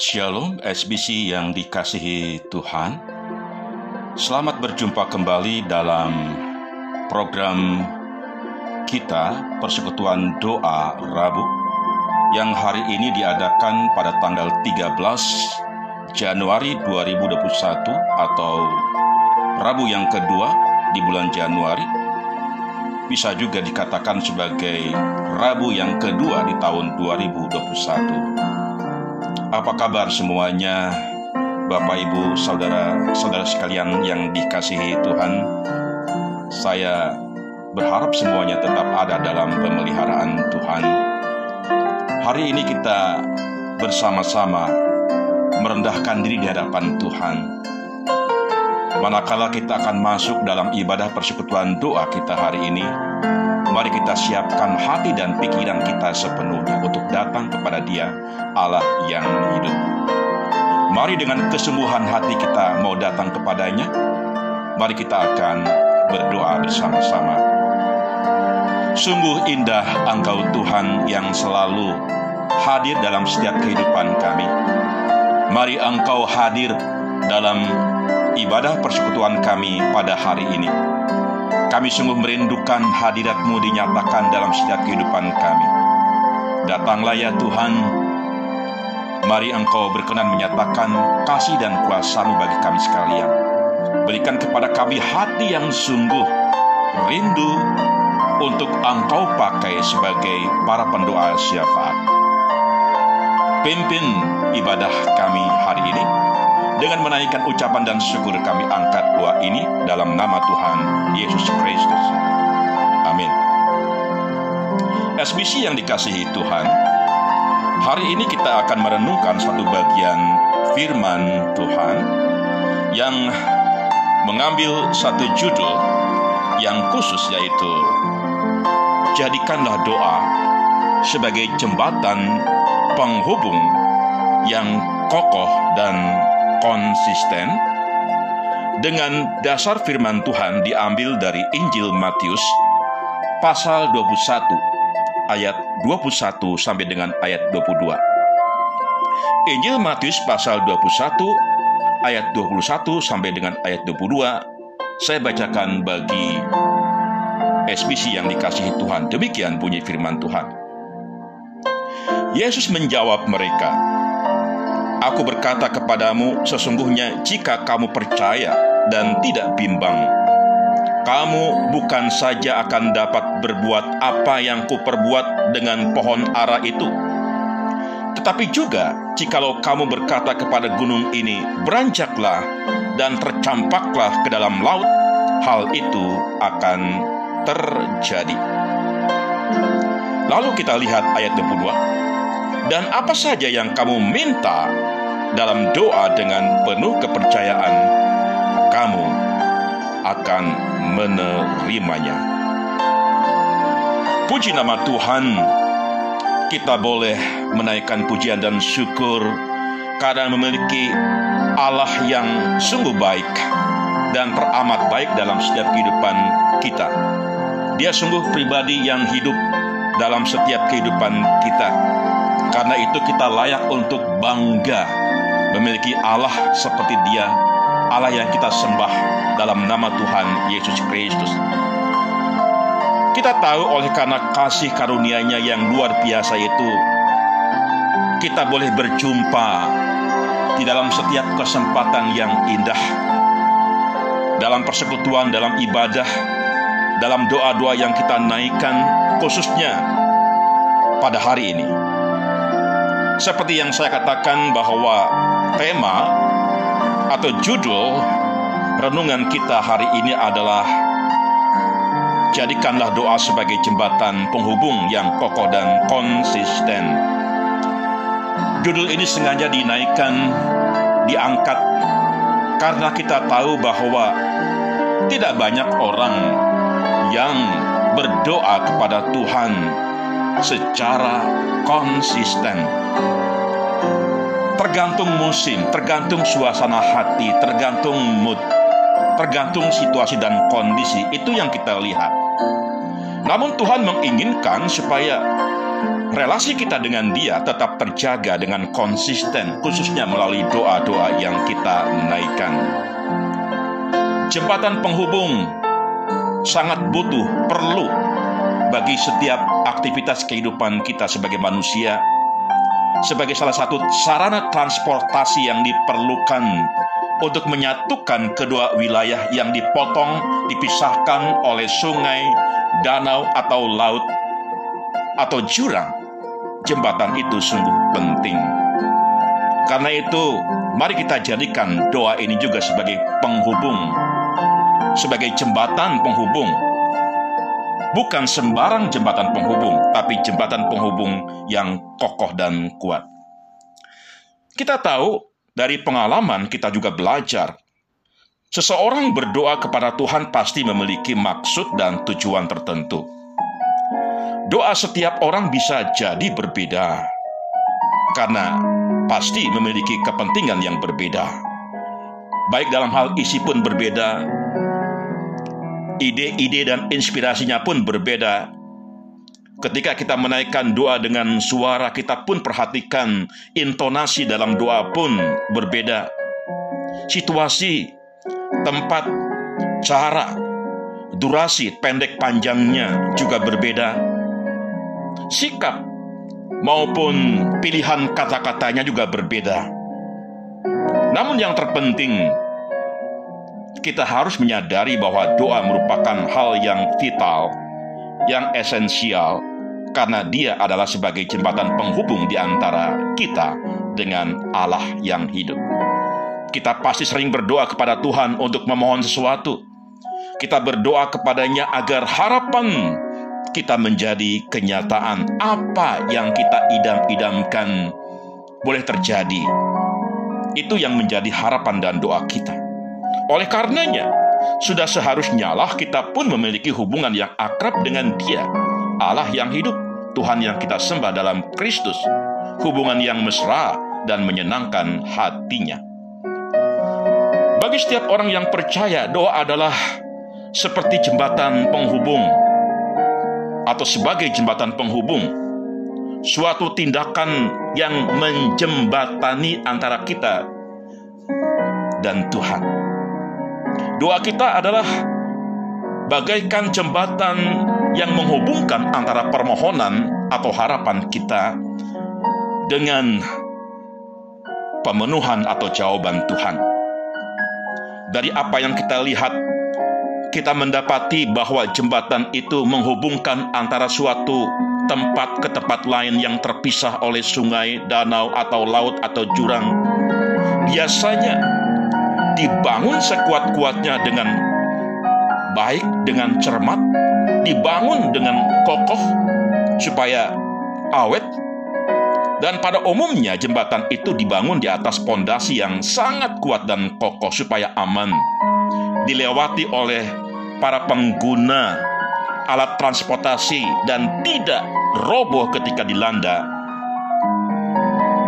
Shalom SBC yang dikasihi Tuhan. Selamat berjumpa kembali dalam program kita Persekutuan Doa Rabu yang hari ini diadakan pada tanggal 13 Januari 2021 atau Rabu yang kedua di bulan Januari. Bisa juga dikatakan sebagai Rabu yang kedua di tahun 2021 apa kabar semuanya, Bapak, Ibu, saudara-saudara sekalian yang dikasihi Tuhan? Saya berharap semuanya tetap ada dalam pemeliharaan Tuhan. Hari ini kita bersama-sama merendahkan diri di hadapan Tuhan. Manakala kita akan masuk dalam ibadah persekutuan doa kita hari ini, Mari kita siapkan hati dan pikiran kita sepenuhnya untuk datang kepada Dia, Allah yang hidup. Mari dengan kesembuhan hati kita mau datang kepadanya. Mari kita akan berdoa bersama-sama. Sungguh indah Engkau Tuhan yang selalu hadir dalam setiap kehidupan kami. Mari Engkau hadir dalam ibadah persekutuan kami pada hari ini kami sungguh merindukan hadiratmu dinyatakan dalam setiap kehidupan kami. Datanglah ya Tuhan, mari Engkau berkenan menyatakan kasih dan kuasamu bagi kami sekalian. Berikan kepada kami hati yang sungguh rindu untuk Engkau pakai sebagai para pendoa syafaat. Pimpin ibadah kami hari ini dengan menaikkan ucapan dan syukur kami angkat doa ini dalam nama Tuhan Yesus Kristus. Amin. SBC yang dikasihi Tuhan, hari ini kita akan merenungkan satu bagian firman Tuhan yang mengambil satu judul yang khusus yaitu Jadikanlah doa sebagai jembatan penghubung yang kokoh dan konsisten dengan dasar firman Tuhan diambil dari Injil Matius pasal 21 ayat 21 sampai dengan ayat 22. Injil Matius pasal 21 ayat 21 sampai dengan ayat 22 saya bacakan bagi SBC yang dikasihi Tuhan. Demikian bunyi firman Tuhan. Yesus menjawab mereka, Aku berkata kepadamu, sesungguhnya jika kamu percaya dan tidak bimbang, kamu bukan saja akan dapat berbuat apa yang kuperbuat dengan pohon ara itu, tetapi juga jikalau kamu berkata kepada gunung ini, beranjaklah dan tercampaklah ke dalam laut, hal itu akan terjadi. Lalu kita lihat ayat 22. Dan apa saja yang kamu minta dalam doa dengan penuh kepercayaan, kamu akan menerimanya. Puji nama Tuhan, kita boleh menaikkan pujian dan syukur karena memiliki Allah yang sungguh baik dan teramat baik dalam setiap kehidupan kita. Dia sungguh pribadi yang hidup dalam setiap kehidupan kita. Karena itu kita layak untuk bangga memiliki Allah seperti Dia, Allah yang kita sembah dalam nama Tuhan Yesus Kristus. Kita tahu oleh karena kasih karunia-Nya yang luar biasa itu, kita boleh berjumpa di dalam setiap kesempatan yang indah, dalam persekutuan, dalam ibadah, dalam doa-doa yang kita naikkan, khususnya pada hari ini. Seperti yang saya katakan bahwa tema atau judul renungan kita hari ini adalah Jadikanlah doa sebagai jembatan penghubung yang kokoh dan konsisten. Judul ini sengaja dinaikkan, diangkat karena kita tahu bahwa tidak banyak orang yang berdoa kepada Tuhan secara konsisten tergantung musim, tergantung suasana hati, tergantung mood, tergantung situasi dan kondisi. Itu yang kita lihat. Namun Tuhan menginginkan supaya relasi kita dengan Dia tetap terjaga dengan konsisten, khususnya melalui doa-doa yang kita naikkan. Jembatan penghubung sangat butuh, perlu bagi setiap aktivitas kehidupan kita sebagai manusia, sebagai salah satu sarana transportasi yang diperlukan untuk menyatukan kedua wilayah yang dipotong, dipisahkan oleh sungai, danau, atau laut, atau jurang jembatan itu sungguh penting. Karena itu, mari kita jadikan doa ini juga sebagai penghubung, sebagai jembatan penghubung. Bukan sembarang jembatan penghubung, tapi jembatan penghubung yang kokoh dan kuat. Kita tahu dari pengalaman kita juga belajar Seseorang berdoa kepada Tuhan pasti memiliki maksud dan tujuan tertentu. Doa setiap orang bisa jadi berbeda, karena pasti memiliki kepentingan yang berbeda. Baik dalam hal isi pun berbeda, ide-ide dan inspirasinya pun berbeda. Ketika kita menaikkan doa dengan suara, kita pun perhatikan intonasi dalam doa pun berbeda. Situasi, tempat, cara, durasi pendek panjangnya juga berbeda sikap maupun pilihan kata-katanya juga berbeda. Namun yang terpenting, kita harus menyadari bahwa doa merupakan hal yang vital, yang esensial, karena dia adalah sebagai jembatan penghubung di antara kita dengan Allah yang hidup. Kita pasti sering berdoa kepada Tuhan untuk memohon sesuatu. Kita berdoa kepadanya agar harapan kita menjadi kenyataan apa yang kita idam-idamkan boleh terjadi. Itu yang menjadi harapan dan doa kita. Oleh karenanya, sudah seharusnya lah kita pun memiliki hubungan yang akrab dengan Dia, Allah yang hidup, Tuhan yang kita sembah dalam Kristus, hubungan yang mesra dan menyenangkan hatinya. Bagi setiap orang yang percaya, doa adalah seperti jembatan penghubung atau sebagai jembatan penghubung, suatu tindakan yang menjembatani antara kita dan Tuhan. Doa kita adalah bagaikan jembatan yang menghubungkan antara permohonan atau harapan kita dengan pemenuhan atau jawaban Tuhan. Dari apa yang kita lihat kita mendapati bahwa jembatan itu menghubungkan antara suatu tempat ke tempat lain yang terpisah oleh sungai, danau, atau laut, atau jurang. Biasanya dibangun sekuat-kuatnya dengan baik, dengan cermat, dibangun dengan kokoh supaya awet. Dan pada umumnya jembatan itu dibangun di atas pondasi yang sangat kuat dan kokoh supaya aman dilewati oleh para pengguna alat transportasi dan tidak roboh ketika dilanda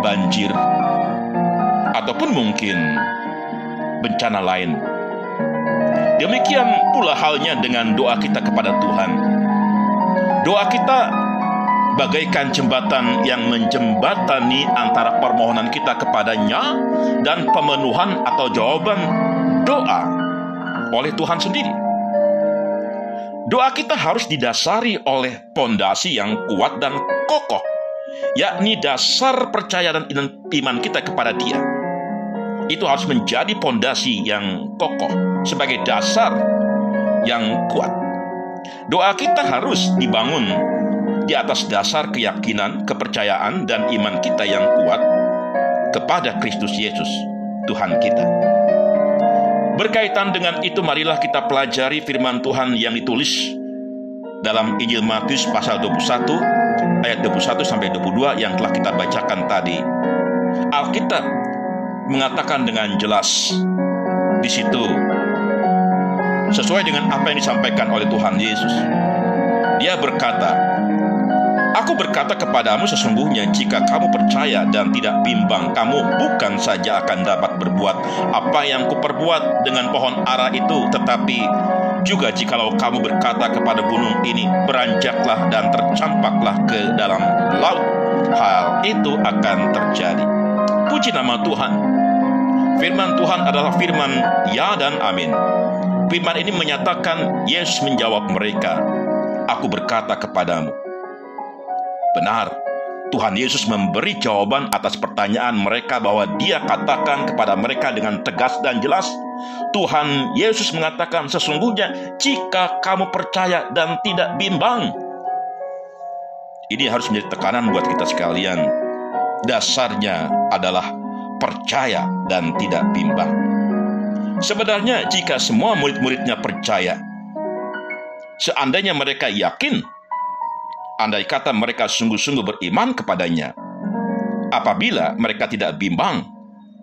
banjir ataupun mungkin bencana lain. Demikian pula halnya dengan doa kita kepada Tuhan. Doa kita bagaikan jembatan yang menjembatani antara permohonan kita kepadanya dan pemenuhan atau jawaban doa oleh Tuhan sendiri. Doa kita harus didasari oleh pondasi yang kuat dan kokoh, yakni dasar percaya dan iman kita kepada Dia. Itu harus menjadi pondasi yang kokoh sebagai dasar yang kuat. Doa kita harus dibangun di atas dasar keyakinan, kepercayaan, dan iman kita yang kuat kepada Kristus Yesus, Tuhan kita. Berkaitan dengan itu marilah kita pelajari firman Tuhan yang ditulis dalam Injil Matius pasal 21 ayat 21 sampai 22 yang telah kita bacakan tadi. Alkitab mengatakan dengan jelas di situ sesuai dengan apa yang disampaikan oleh Tuhan Yesus. Dia berkata, Aku berkata kepadamu sesungguhnya jika kamu percaya dan tidak bimbang, kamu bukan saja akan dapat berbuat apa yang kuperbuat dengan pohon ara itu, tetapi Juga jikalau kamu berkata kepada gunung ini, beranjaklah dan tercampaklah ke dalam laut, hal itu akan terjadi. Puji nama Tuhan. Firman Tuhan adalah firman ya dan amin. Firman ini menyatakan Yesus menjawab mereka, Aku berkata kepadamu. Benar, Tuhan Yesus memberi jawaban atas pertanyaan mereka bahwa dia katakan kepada mereka dengan tegas dan jelas, Tuhan Yesus mengatakan sesungguhnya jika kamu percaya dan tidak bimbang. Ini harus menjadi tekanan buat kita sekalian. Dasarnya adalah percaya dan tidak bimbang. Sebenarnya jika semua murid-muridnya percaya, seandainya mereka yakin, andai kata mereka sungguh-sungguh beriman kepadanya, apabila mereka tidak bimbang,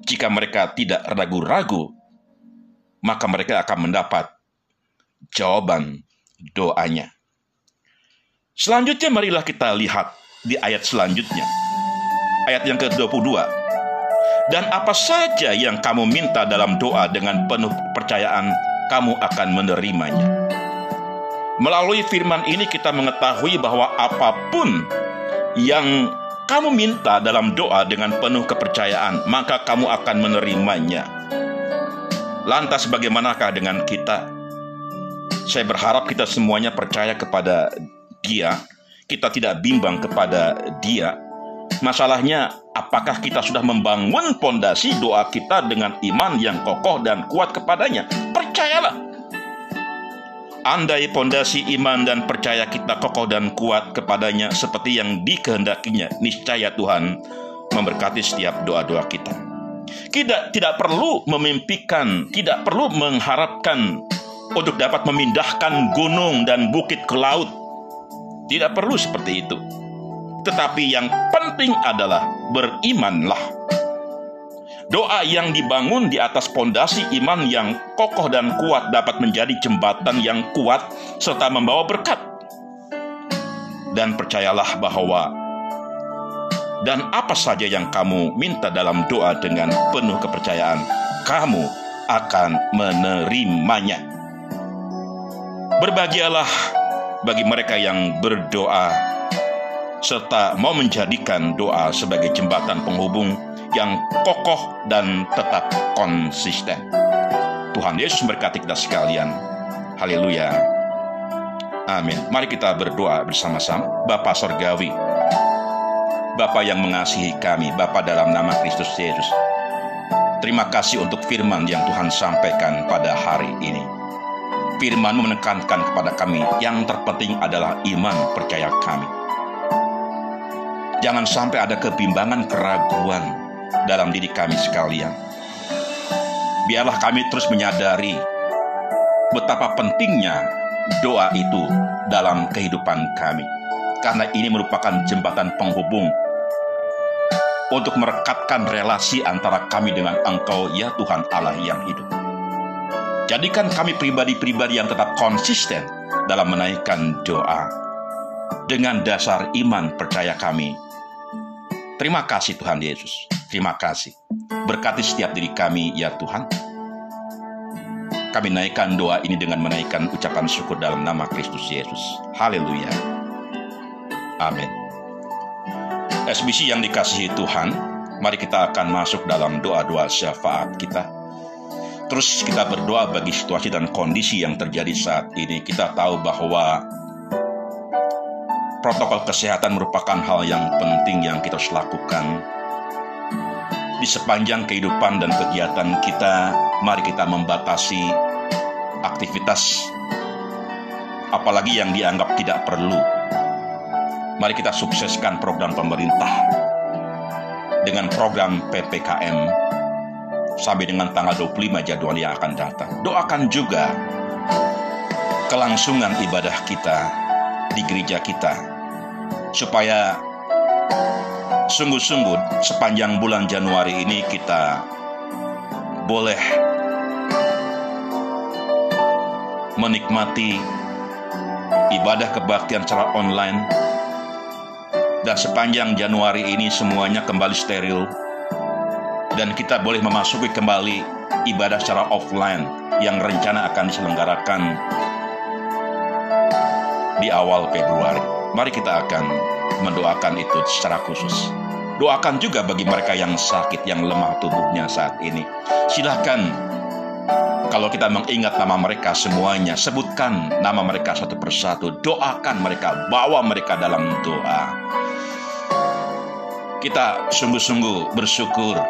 jika mereka tidak ragu-ragu, maka mereka akan mendapat jawaban doanya. Selanjutnya marilah kita lihat di ayat selanjutnya. Ayat yang ke-22. Dan apa saja yang kamu minta dalam doa dengan penuh percayaan, kamu akan menerimanya. Melalui firman ini kita mengetahui bahwa apa pun yang kamu minta dalam doa dengan penuh kepercayaan, maka kamu akan menerimanya. Lantas bagaimanakah dengan kita? Saya berharap kita semuanya percaya kepada Dia. Kita tidak bimbang kepada Dia. Masalahnya, apakah kita sudah membangun pondasi doa kita dengan iman yang kokoh dan kuat kepadanya? Percayalah. Andai pondasi iman dan percaya kita kokoh dan kuat kepadanya seperti yang dikehendakinya, niscaya Tuhan memberkati setiap doa-doa kita. Kita tidak perlu memimpikan, tidak perlu mengharapkan untuk dapat memindahkan gunung dan bukit ke laut. Tidak perlu seperti itu. Tetapi yang penting adalah berimanlah. Doa yang dibangun di atas pondasi iman yang kokoh dan kuat dapat menjadi jembatan yang kuat serta membawa berkat. Dan percayalah bahwa dan apa saja yang kamu minta dalam doa dengan penuh kepercayaan, kamu akan menerimanya. Berbahagialah bagi mereka yang berdoa serta mau menjadikan doa sebagai jembatan penghubung yang kokoh dan tetap konsisten. Tuhan Yesus berkati kita sekalian. Haleluya. Amin. Mari kita berdoa bersama-sama. Bapa Sorgawi, Bapa yang mengasihi kami, Bapa dalam nama Kristus Yesus. Terima kasih untuk firman yang Tuhan sampaikan pada hari ini. Firman menekankan kepada kami yang terpenting adalah iman percaya kami. Jangan sampai ada kebimbangan keraguan dalam diri kami sekalian. Biarlah kami terus menyadari betapa pentingnya doa itu dalam kehidupan kami. Karena ini merupakan jembatan penghubung untuk merekatkan relasi antara kami dengan Engkau, ya Tuhan Allah yang hidup. Jadikan kami pribadi-pribadi yang tetap konsisten dalam menaikkan doa dengan dasar iman percaya kami. Terima kasih Tuhan Yesus. Terima kasih. Berkati setiap diri kami ya Tuhan. Kami naikkan doa ini dengan menaikkan ucapan syukur dalam nama Kristus Yesus. Haleluya. Amin. SBC yang dikasihi Tuhan, mari kita akan masuk dalam doa-doa syafaat kita. Terus kita berdoa bagi situasi dan kondisi yang terjadi saat ini. Kita tahu bahwa protokol kesehatan merupakan hal yang penting yang kita harus lakukan. Di sepanjang kehidupan dan kegiatan kita, mari kita membatasi aktivitas apalagi yang dianggap tidak perlu Mari kita sukseskan program pemerintah dengan program PPKM sampai dengan tanggal 25 jadwal yang akan datang. Doakan juga kelangsungan ibadah kita di gereja kita supaya sungguh-sungguh sepanjang bulan Januari ini kita boleh menikmati ibadah kebaktian secara online dan sepanjang Januari ini semuanya kembali steril dan kita boleh memasuki kembali ibadah secara offline yang rencana akan diselenggarakan di awal Februari. Mari kita akan mendoakan itu secara khusus. Doakan juga bagi mereka yang sakit, yang lemah tubuhnya saat ini. Silahkan kalau kita mengingat nama mereka semuanya, sebutkan nama mereka satu persatu, doakan mereka, bawa mereka dalam doa. Kita sungguh-sungguh bersyukur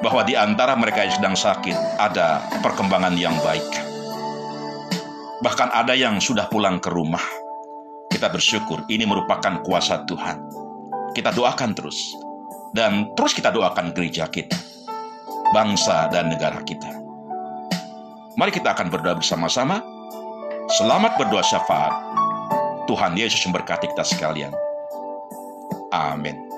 bahwa di antara mereka yang sedang sakit ada perkembangan yang baik. Bahkan ada yang sudah pulang ke rumah. Kita bersyukur ini merupakan kuasa Tuhan. Kita doakan terus. Dan terus kita doakan gereja kita, bangsa dan negara kita. Mari kita akan berdoa bersama-sama. Selamat berdoa syafaat. Tuhan Yesus memberkati kita sekalian. Amin.